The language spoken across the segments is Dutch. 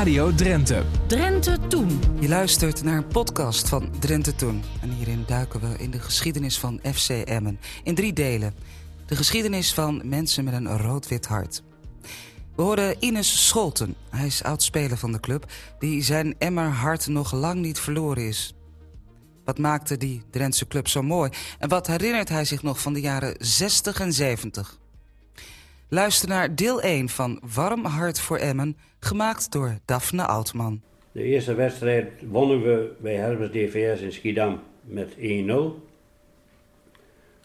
Radio Drenthe. Drenthe Toen. Je luistert naar een podcast van Drenthe Toen. En hierin duiken we in de geschiedenis van FC Emmen. In drie delen. De geschiedenis van mensen met een rood-wit hart. We horen Ines Scholten. Hij is oud-speler van de club... die zijn Emmer hart nog lang niet verloren is. Wat maakte die Drentse club zo mooi? En wat herinnert hij zich nog van de jaren 60 en 70? Luister naar deel 1 van Warm Hart voor Emmen, gemaakt door Daphne Oudman. De eerste wedstrijd wonnen we bij Herbers DVS in Schiedam met 1-0.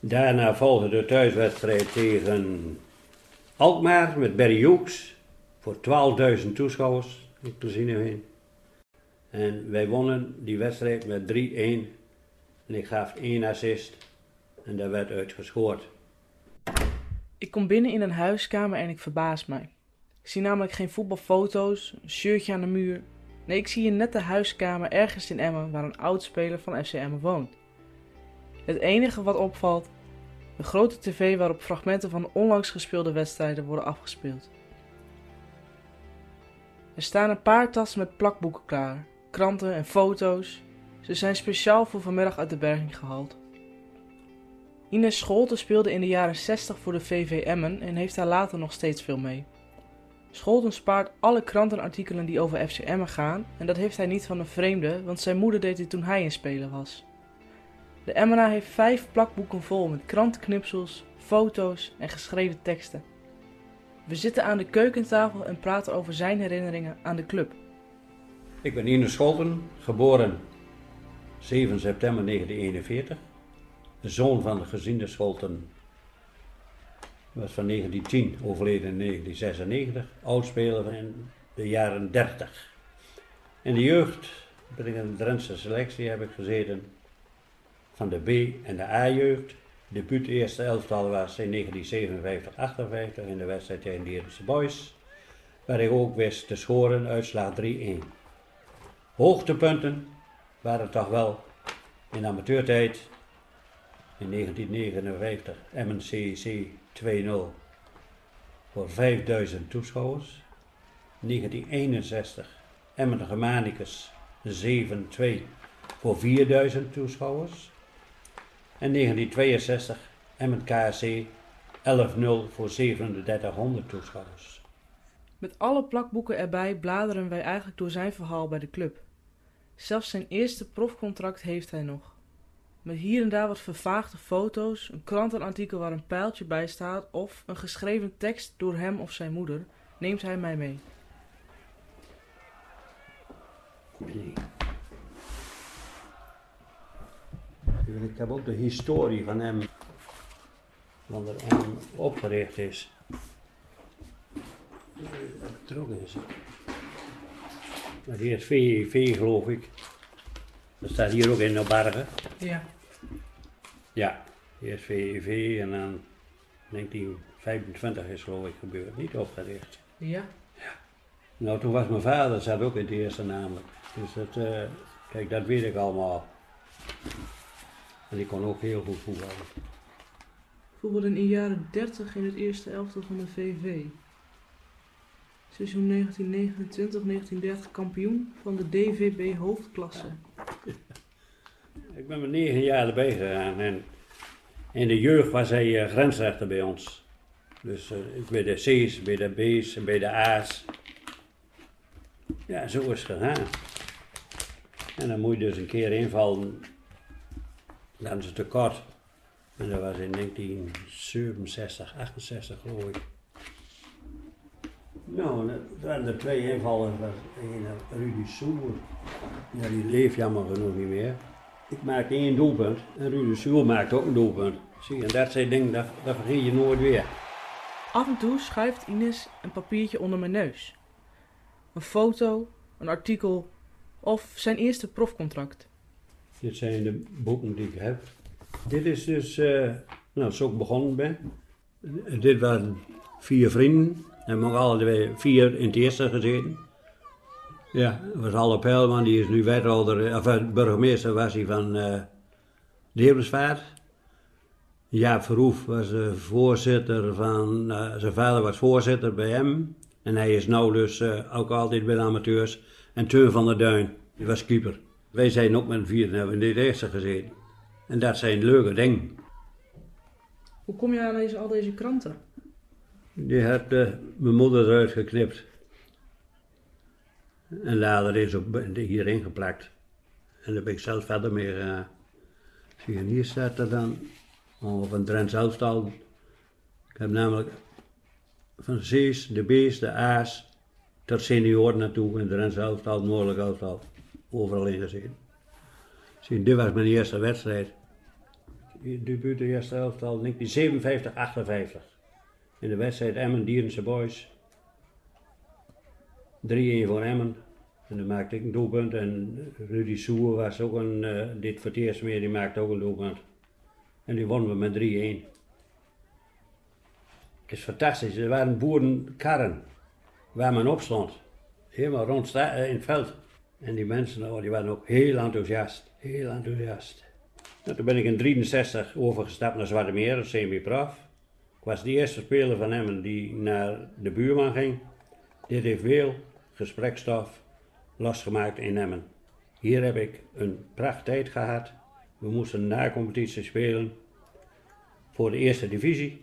Daarna volgde de thuiswedstrijd tegen Alkmaar met Barry Hooks voor 12.000 toeschouwers. Zie er heen. En wij wonnen die wedstrijd met 3-1. En ik gaf één assist en daar werd uitgescoord. Ik kom binnen in een huiskamer en ik verbaas mij. Ik zie namelijk geen voetbalfoto's, een shirtje aan de muur. Nee, ik zie een nette huiskamer ergens in Emmen waar een oud speler van FC Emmen woont. Het enige wat opvalt, de grote tv waarop fragmenten van onlangs gespeelde wedstrijden worden afgespeeld. Er staan een paar tassen met plakboeken klaar, kranten en foto's. Ze zijn speciaal voor vanmiddag uit de berging gehaald. Ines Scholten speelde in de jaren 60 voor de VV Emmen en heeft daar later nog steeds veel mee. Scholten spaart alle krantenartikelen die over FC Emmen gaan en dat heeft hij niet van een vreemde, want zijn moeder deed dit toen hij een speler was. De Emmenaar heeft vijf plakboeken vol met krantenknipsels, foto's en geschreven teksten. We zitten aan de keukentafel en praten over zijn herinneringen aan de club. Ik ben Ines Scholten, geboren 7 september 1941 de zoon van de gezinde Scholten. was van 1910, overleden in 1996, oudspeler in de jaren 30. In de jeugd, ben ik in de Drentse selectie, heb ik gezeten van de B- en de A-jeugd. Debuut eerste elftal was in 1957-58 in de wedstrijd tegen de Eerste Boys, waar ik ook wist te scoren, uitslag 3-1. Hoogtepunten waren toch wel in amateurtijd in 1959 MNCC 2-0 voor 5000 toeschouwers. 1961 Emmen Germanicus 7-2 voor 4000 toeschouwers. En 1962 Emmen KSC 11-0 voor 3700 toeschouwers. Met alle plakboeken erbij bladeren wij eigenlijk door zijn verhaal bij de club. Zelfs zijn eerste profcontract heeft hij nog. Met hier en daar wat vervaagde foto's, een krantenartikel waar een pijltje bij staat of een geschreven tekst door hem of zijn moeder, neemt hij mij mee. Ik heb ook de historie van hem, wanneer hem opgericht is. Betrokken is. Maar die is VV geloof ik. Dat staat hier ook in de. Ja. Ja, eerst VEV en dan 1925 is geloof ik gebeurd, niet opgericht. Ja? Ja. Nou, toen was mijn vader, zat ook in het eerste namelijk. Dus dat, uh, kijk, dat weet ik allemaal. En die kon ook heel goed voetballen. Voetbalde in de jaren 30 in het eerste elftal van de VV. Seizoen 1929-1930 kampioen van de DVB hoofdklasse. Ik ben met negen jaar erbij gegaan en in de jeugd was hij uh, grensrechter bij ons. Dus uh, bij de C's, bij de B's en bij de A's. Ja, zo is het gegaan. En dan moet je dus een keer invallen, dan is het te kort. En dat was in 1967, 68 geloof ik. Nou, dat waren er twee invallen. was een Rudy Soer. Ja, die leeft jammer genoeg niet meer. Ik maakte één doelpunt en Rudy Soer maakte ook een doelpunt. Zie, en dat zijn dingen, dat, dat vergeet je nooit weer. Af en toe schuift Ines een papiertje onder mijn neus. Een foto, een artikel of zijn eerste profcontract. Dit zijn de boeken die ik heb. Dit is dus, uh, nou, zo ik begonnen ben. Dit waren vier vrienden en we hebben alle vier in het eerste gezeten. Ja, dat was Alle Peilman, die is nu wethouder, of eh, burgemeester was hij van uh, Deersvaart. Jaap Verhoef was de voorzitter van, zijn vader was voorzitter bij hem. En hij is nou dus uh, ook altijd bij de amateurs. En Teun van der Duin, die was keeper. Wij zijn ook met hebben in de eerste gezeten. En dat zijn leuke dingen. Hoe kom je aan deze, al deze kranten? Die heeft uh, mijn moeder eruit geknipt. En later is ook hierin geplakt. En daar ben ik zelf verder mee gegaan. Zie je, hier staat er dan over een Drents. Ik heb namelijk van C's, de B's, de A's, ter senioren naartoe in de Drents elftal, Noordelijk elftal, overal in gezeten. Zie, dit was mijn eerste wedstrijd. Debuut de eerste elftal 1957, 58. In de wedstrijd Emmen Dierense Boys. 3-1 voor Emmen. En dan maakte ik een doelpunt. En Rudy Soer was ook een, uh, dit voor het eerst meer, die maakte ook een doelpunt. En die wonnen we met 3-1. Het is fantastisch. Er waren boerenkarren waar men op stond. Helemaal rond eh, in het veld. En die mensen oh, die waren ook heel enthousiast. Heel enthousiast. Nou, toen ben ik in 63 overgestapt naar Zwarte Meer, semi-prof. Ik was de eerste speler van hem die naar de buurman ging. Dit heeft veel gesprekstof losgemaakt in Emmen. Hier heb ik een prachttijd gehad. We moesten na competitie spelen voor de eerste divisie.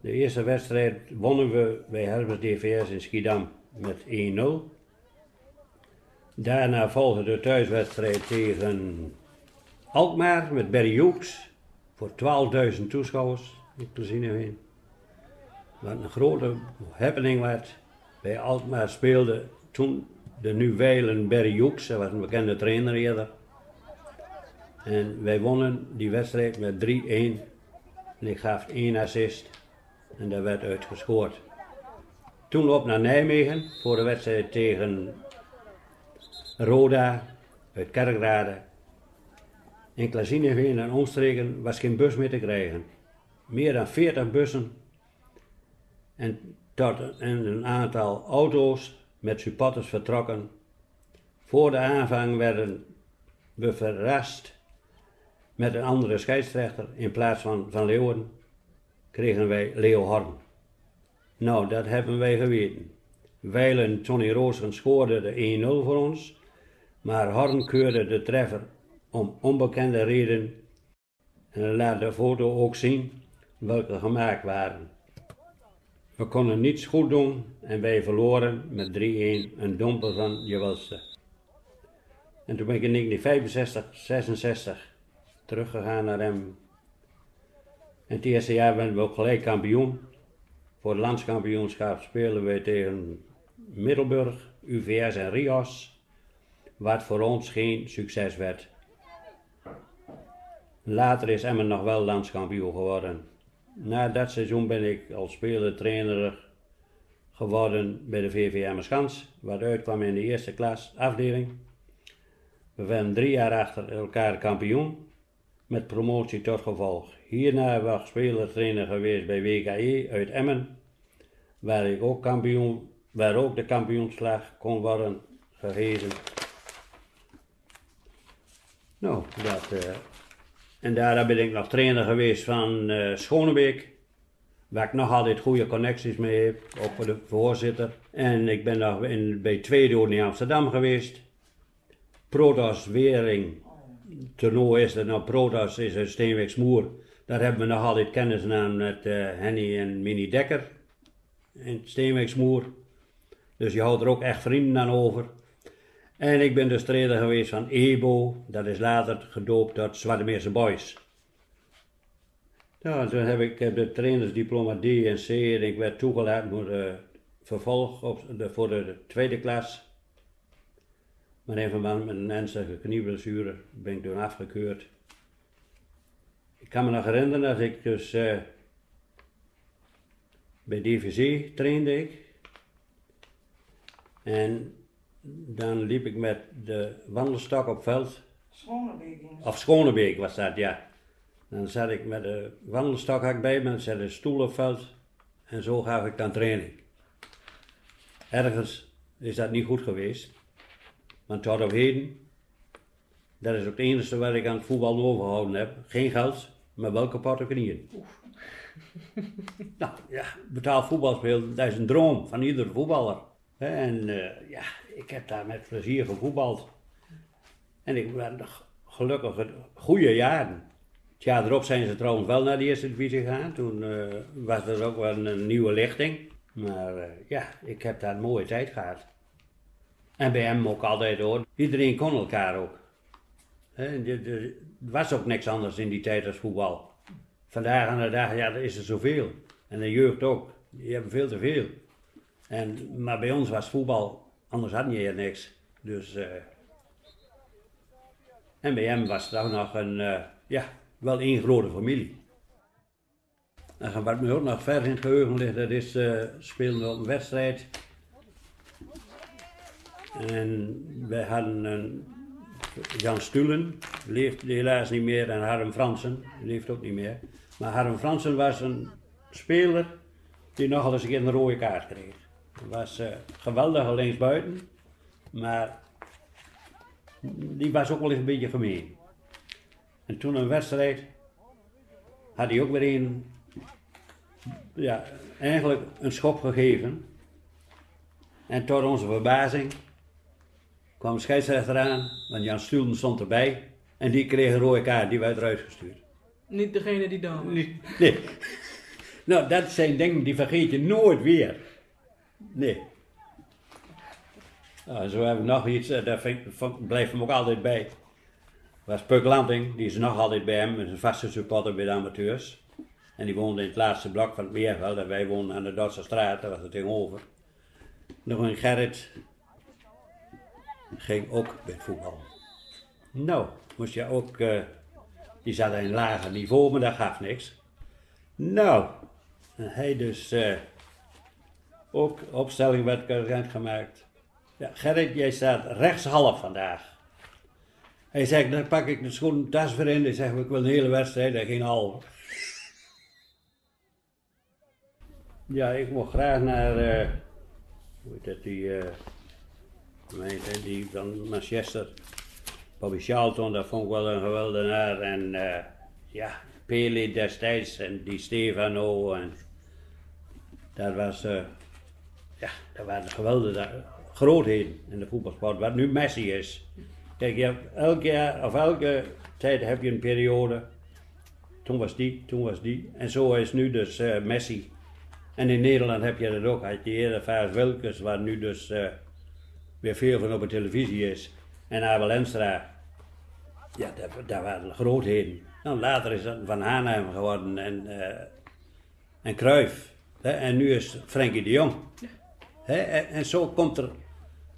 De eerste wedstrijd wonnen we bij Herbert DVS in Schiedam met 1-0. Daarna volgde de thuiswedstrijd tegen Alkmaar met Barry Hughes voor 12.000 toeschouwers. Ik zien heen. Wat een grote happening werd. Bij Alkmaar speelde toen de nu wijlen Barry Hughes, hij was een bekende trainer eerder. En wij wonnen die wedstrijd met 3-1. En ik gaf één assist en daar werd uitgescoord. Toen op naar Nijmegen voor de wedstrijd tegen Roda uit Kerkrade. In Klazineveen en omstreken was geen bus meer te krijgen. Meer dan 40 bussen en, en een aantal auto's met supporters vertrokken. Voor de aanvang werden we verrast met een andere scheidsrechter. In plaats van Van Leeuwen kregen wij Leo Horn. Nou, dat hebben wij geweten. Weilen Tony Roosen scoorde de 1-0 voor ons, maar Horn keurde de treffer om onbekende reden en laat de foto ook zien welke gemaakt waren. We konden niets goed doen en wij verloren met 3-1 een domper van Jewelste. En toen ben ik in 1965, 66 teruggegaan naar hem. En het eerste jaar werden we ook gelijk kampioen. Voor het landskampioenschap spelen we tegen Middelburg, UVS en Rios. Wat voor ons geen succes werd. Later is Emmen nog wel landskampioen geworden. Na dat seizoen ben ik als speler-trainer geworden bij de VVM Schans, wat uitkwam in de eerste klas afdeling. We werden drie jaar achter elkaar kampioen, met promotie tot gevolg. Hierna was speler-trainer geweest bij WKE uit Emmen, waar ik ook kampioen, waar ook de kampioenslag kon worden gegeven. Nou, dat, uh, en daar ben ik nog trainer geweest van uh, Schonebeek. Waar ik nog altijd goede connecties mee heb, ook voor de voorzitter. En ik ben nog in, bij Tweede in Amsterdam geweest. Protas Wering, toernooi is er nou, Protas is Smoer. Daar hebben we nog altijd kennis aan met uh, Henny en Mini Dekker in Smoer. Dus je houdt er ook echt vrienden aan over. En ik ben dus trainer geweest van EBO, dat is later gedoopt tot Zwartemeerse Boys. Nou, toen heb ik de trainersdiploma D en C en ik werd toegelaten voor de vervolg op de, voor de tweede klas. Maar in verband met een ernstige knieblessure ben ik toen afgekeurd. Ik kan me nog herinneren dat ik dus uh, bij DVC trainde ik. En dan liep ik met de wandelstok op veld. Schonebeek. Of Schonebeek was dat, ja. Dan zat ik met de wandelstok had ik bij me, zette een stoel op veld. En zo gaf ik dan training. Ergens is dat niet goed geweest. Want tot op heden, dat is ook het enige wat ik aan het voetbal overgehouden heb. Geen geld, met welke portemonnee. nou ja, betaald voetbal spelen, dat is een droom van iedere voetballer. En eh, ja, ik heb daar met plezier gevoetbald. En ik ben gelukkig goede jaren. Het jaar erop zijn ze trouwens wel naar de eerste divisie gegaan. Toen eh, was er ook wel een, nieuwe lichting. Maar eh, ja, ik heb daar een mooie tijd gehad. En bij hem ook altijd hoor. Iedereen kon elkaar ook. Er was ook niks anders in die tijd als voetbal. Vandaag aan de dag, ja, er is er zoveel. En de jeugd ook. Die hebben veel te veel. En, maar bij ons was voetbal, anders had je hier niks. Dus, eh, en bij hem was het nog een, eh, ja, wel één grote familie. En wat me ook nog ver in het geheugen ligt, dat is eh spelen op een wedstrijd. En wij hadden Jan Stulen, leeft helaas niet meer, en Harm Fransen, leeft ook niet meer. Maar Harm Fransen was een speler die nogal eens een keer een rode kaart kreeg. Was eh geweldig linksbuiten, maar die was ook wel eens een beetje gemeen. En toen een wedstrijd had hij ook weer een, ja, eigenlijk een schop gegeven. En tot onze verbazing kwam de scheidsrechter aan, want Jan Stulen stond erbij. En die kreeg een rode kaart, die werd eruit gestuurd. Niet degene die dan nee. Nou, dat zijn dingen die vergeet je nooit weer. Nee. Nou, zo heb ik nog iets, eh, daar blijft hem ook altijd bij. was Puk Lanting, die is nog altijd bij hem, is een vaste supporter bij de amateurs. En die woonde in het laatste blok van het Meerveld en wij woonden aan de Dordtse straat, daar was het tegenover. Nog een Gerrit, ging ook bij voetbal. Nou, moest je ook, eh, die zat in een lager niveau, maar dat gaf niks. Nou, hij dus eh, ook opstelling werd bekend gemaakt. Ja, Gerrit, jij staat rechtshalf vandaag. Hij zegt, dan pak ik de schoen tas weer in. Hij zegt, ik wil een hele wedstrijd. Hij ging half. Ja, ik mocht graag naar, eh, hoe heet dat, die, eh, die van Manchester. Bobby Charlton, dat vond ik wel een geweldenaar. En eh, ja, Pele destijds en die Stefano. En dat was, ja, dat waren geweldige grootheden in de voetbalsport. Wat nu Messi is. Kijk, je elk jaar, of elke tijd heb je een periode. Toen was die, toen was die. En zo is nu dus eh, Messi. En in Nederland heb je dat ook. Had je eerder Vaas Wilkes, waar nu dus eh, weer veel van op de televisie is. En Abel Enstra. Ja, dat, dat waren grootheden. Nou, later is dat Van Hanheim geworden en, eh en? En nu is Frenkie de Jong. En, en zo komt er,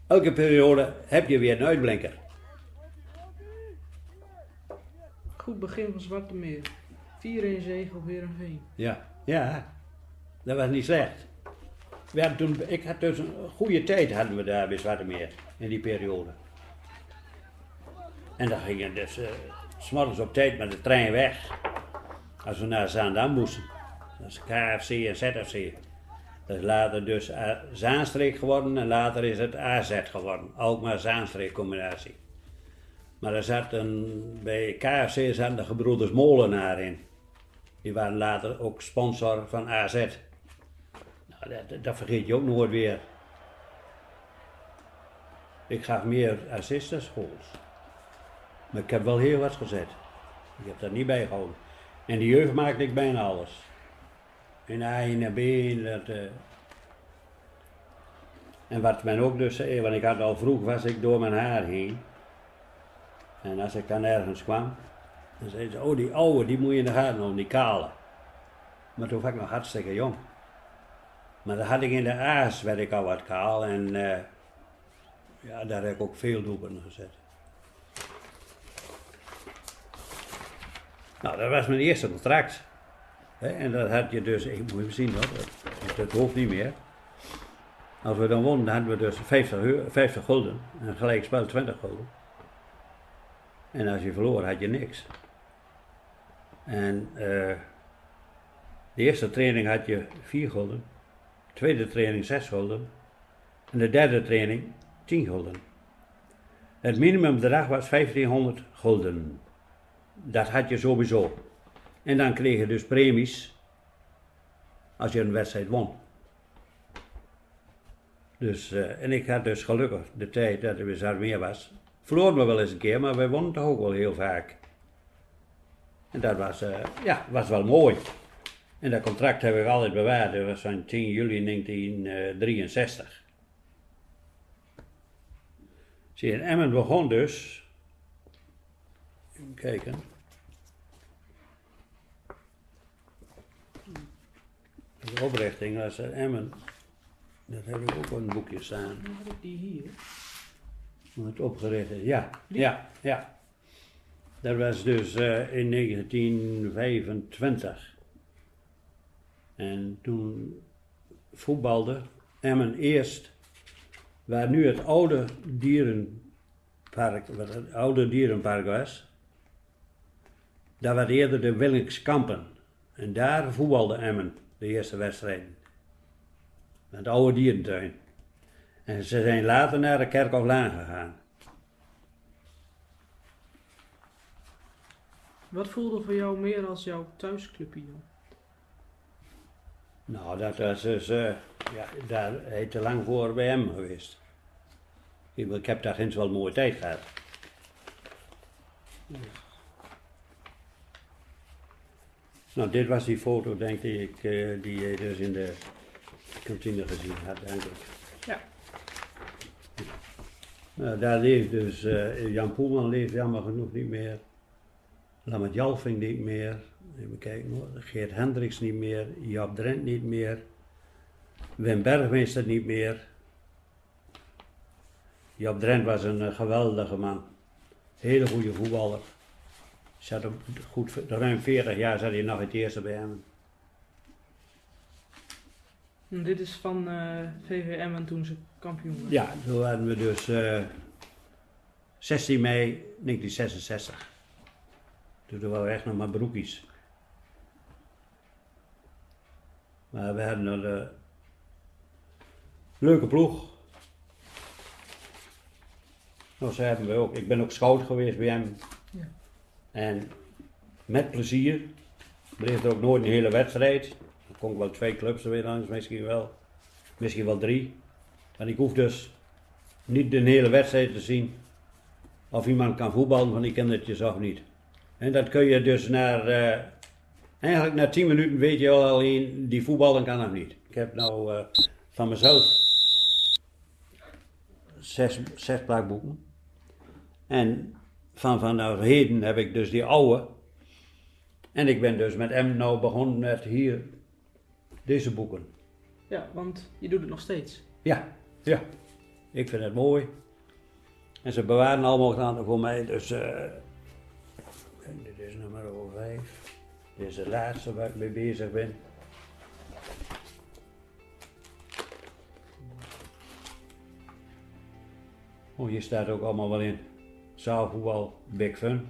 elke periode heb je weer een uitblinker. Goed begin van Zwarte Meer. 4-1 zege op Heerenveen. Ja, ja, dat was niet slecht. We hadden toen, ik had dus een goede tijd hadden we daar bij Zwarte Meer, in die periode. En dan gingen dus s'morgens op tijd met de trein weg. Als we naar Zaandam moesten. Dat is KFC en ZFC. Dat is later dus A- Zaanstreek geworden en later is het AZ geworden. Alkmaar-Zaanstreek combinatie. Maar er zat een, bij KFC zaten de gebroeders Molenaar in. Die waren later ook sponsor van AZ. Nou, dat, dat vergeet je ook nooit weer. Ik gaf meer assistenschools. Maar ik heb wel heel wat gezet. Ik heb dat niet bijgehouden. En de jeugd maakte ik bijna alles. In A en B. en wat men ook dus zei, want ik had al vroeg was ik door mijn haar heen. En als ik dan ergens kwam, dan zeiden ze, oh die oude, die moet je in de gaten houden, die kale. Maar toen was ik nog hartstikke jong. Maar dan had ik in de aas, werd ik al wat kaal en eh, ja, daar heb ik ook veel doelpunten gezet. Nou, dat was mijn eerste contract. En dat had je dus, ik moet even zien dat, dat hoeft niet meer. Als we dan wonnen, hadden we dus 50, euro- 50 gulden. En gelijk spel 20 gulden. En als je verloor, had je niks. En eh, de eerste training had je 4 gulden. De tweede training 6 gulden. En de derde training 10 gulden. Het minimumbedrag was 1500 gulden. Dat had je sowieso. En dan kreeg je dus premies als je een wedstrijd won. Dus, eh, en ik had dus gelukkig de tijd dat er weer meer was. Verloor me wel eens een keer, maar wij wonnen toch ook wel heel vaak. En dat was, uh, ja, was wel mooi. En dat contract heb ik altijd bewaard. Dat was van 10 juli 1963. Zie, en Emmen begon dus. Even kijken. De oprichting was Emmen. Dat heb ik ook een boekje staan. Dan heb ik die hier. Hoe het opgericht is. Ja, ja, ja. Dat was dus uh, in 1925. En toen voetbalde Emmen eerst, waar nu het oude dierenpark, wat het oude dierenpark was, daar was eerder de Willingskampen. En daar voetbalde Emmen de eerste wedstrijd. Het oude dierentuin. En ze zijn later naar de Kerkhoflaan gegaan. Wat voelde voor jou meer als jouw thuisclubje? Nou, dat was dus, uh, ja, daar hij te lang voor bij hem geweest. Ik heb daar ginds wel een mooie tijd gehad. Nou, dit was die foto, denk ik, uh, die je dus in de kantine gezien had, denk ik. Ja. Nou, daar leeft dus, uh, Jan Poelman leeft jammer genoeg niet meer. Lammert Jalving niet meer. Even kijken hoor. Geert Hendricks niet meer. Jap Drent niet meer. Wim Bergmeester niet meer. Jap Drent was een geweldige man. Hele goede voetballer. Zat op goed, ruim 40 jaar zat hij nog het eerste bij hem. En dit is van uh, VVM en toen ze kampioen waren. Ja, toen hadden we dus uh, 16 mei 1966. Toen waren we echt nog maar broekjes. Maar we hadden een uh, leuke ploeg. Nou, zo hebben we ook. Ik ben ook scout geweest bij hem. En met plezier. Bleef er ook nooit een hele wedstrijd. Er kon wel twee clubs er weer langs, misschien wel. Misschien wel drie. En ik hoef dus niet de hele wedstrijd te zien. Of iemand kan voetballen van die kindertjes of niet. En dat kun je dus naar, uh, eigenlijk na 10 minuten weet je al alleen, die voetballen kan nog niet. Ik heb nou uh, van mezelf zes, zes plakboeken. En van vanaf heden heb ik dus die oude. En ik ben dus met hem nou begonnen met hier deze boeken. Ja, want je doet het nog steeds. Ja, ja. Ik vind het mooi. En ze bewaren allemaal voor mij, dus... Uh, dit is nummer 5. Dit is de laatste waar ik mee bezig ben. Oh, hier staat ook allemaal wel in. Zaalvoetbal, big fun.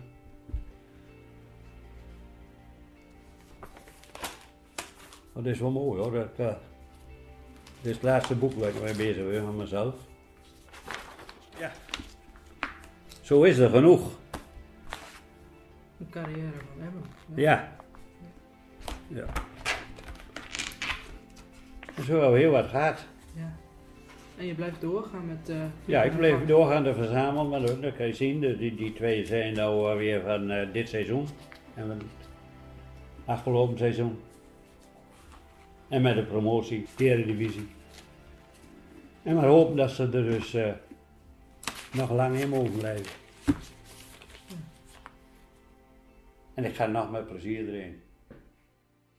Dit is wel mooi hoor. Dat, uh, dit is het laatste boek waar ik mee bezig ben van mezelf. Ja. Zo is er genoeg. Een carrière van hebben. Ja. Ja. Zo hebben we heel wat gehad. Ja. En je blijft doorgaan met... Uh, ja, ik bleef doorgaan te verzamelen, maar dat, dat kan je zien. De, die, die twee zijn nou weer van uh, dit seizoen. En van het afgelopen seizoen. En met de promotie, de divisie. En maar hopen dat ze er dus uh, nog lang in mogen blijven. En ik ga nog met plezier erin.